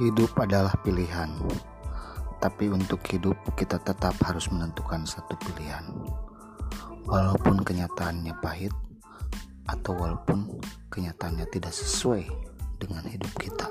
Hidup adalah pilihan, tapi untuk hidup kita tetap harus menentukan satu pilihan. Walaupun kenyataannya pahit, atau walaupun kenyataannya tidak sesuai dengan hidup kita.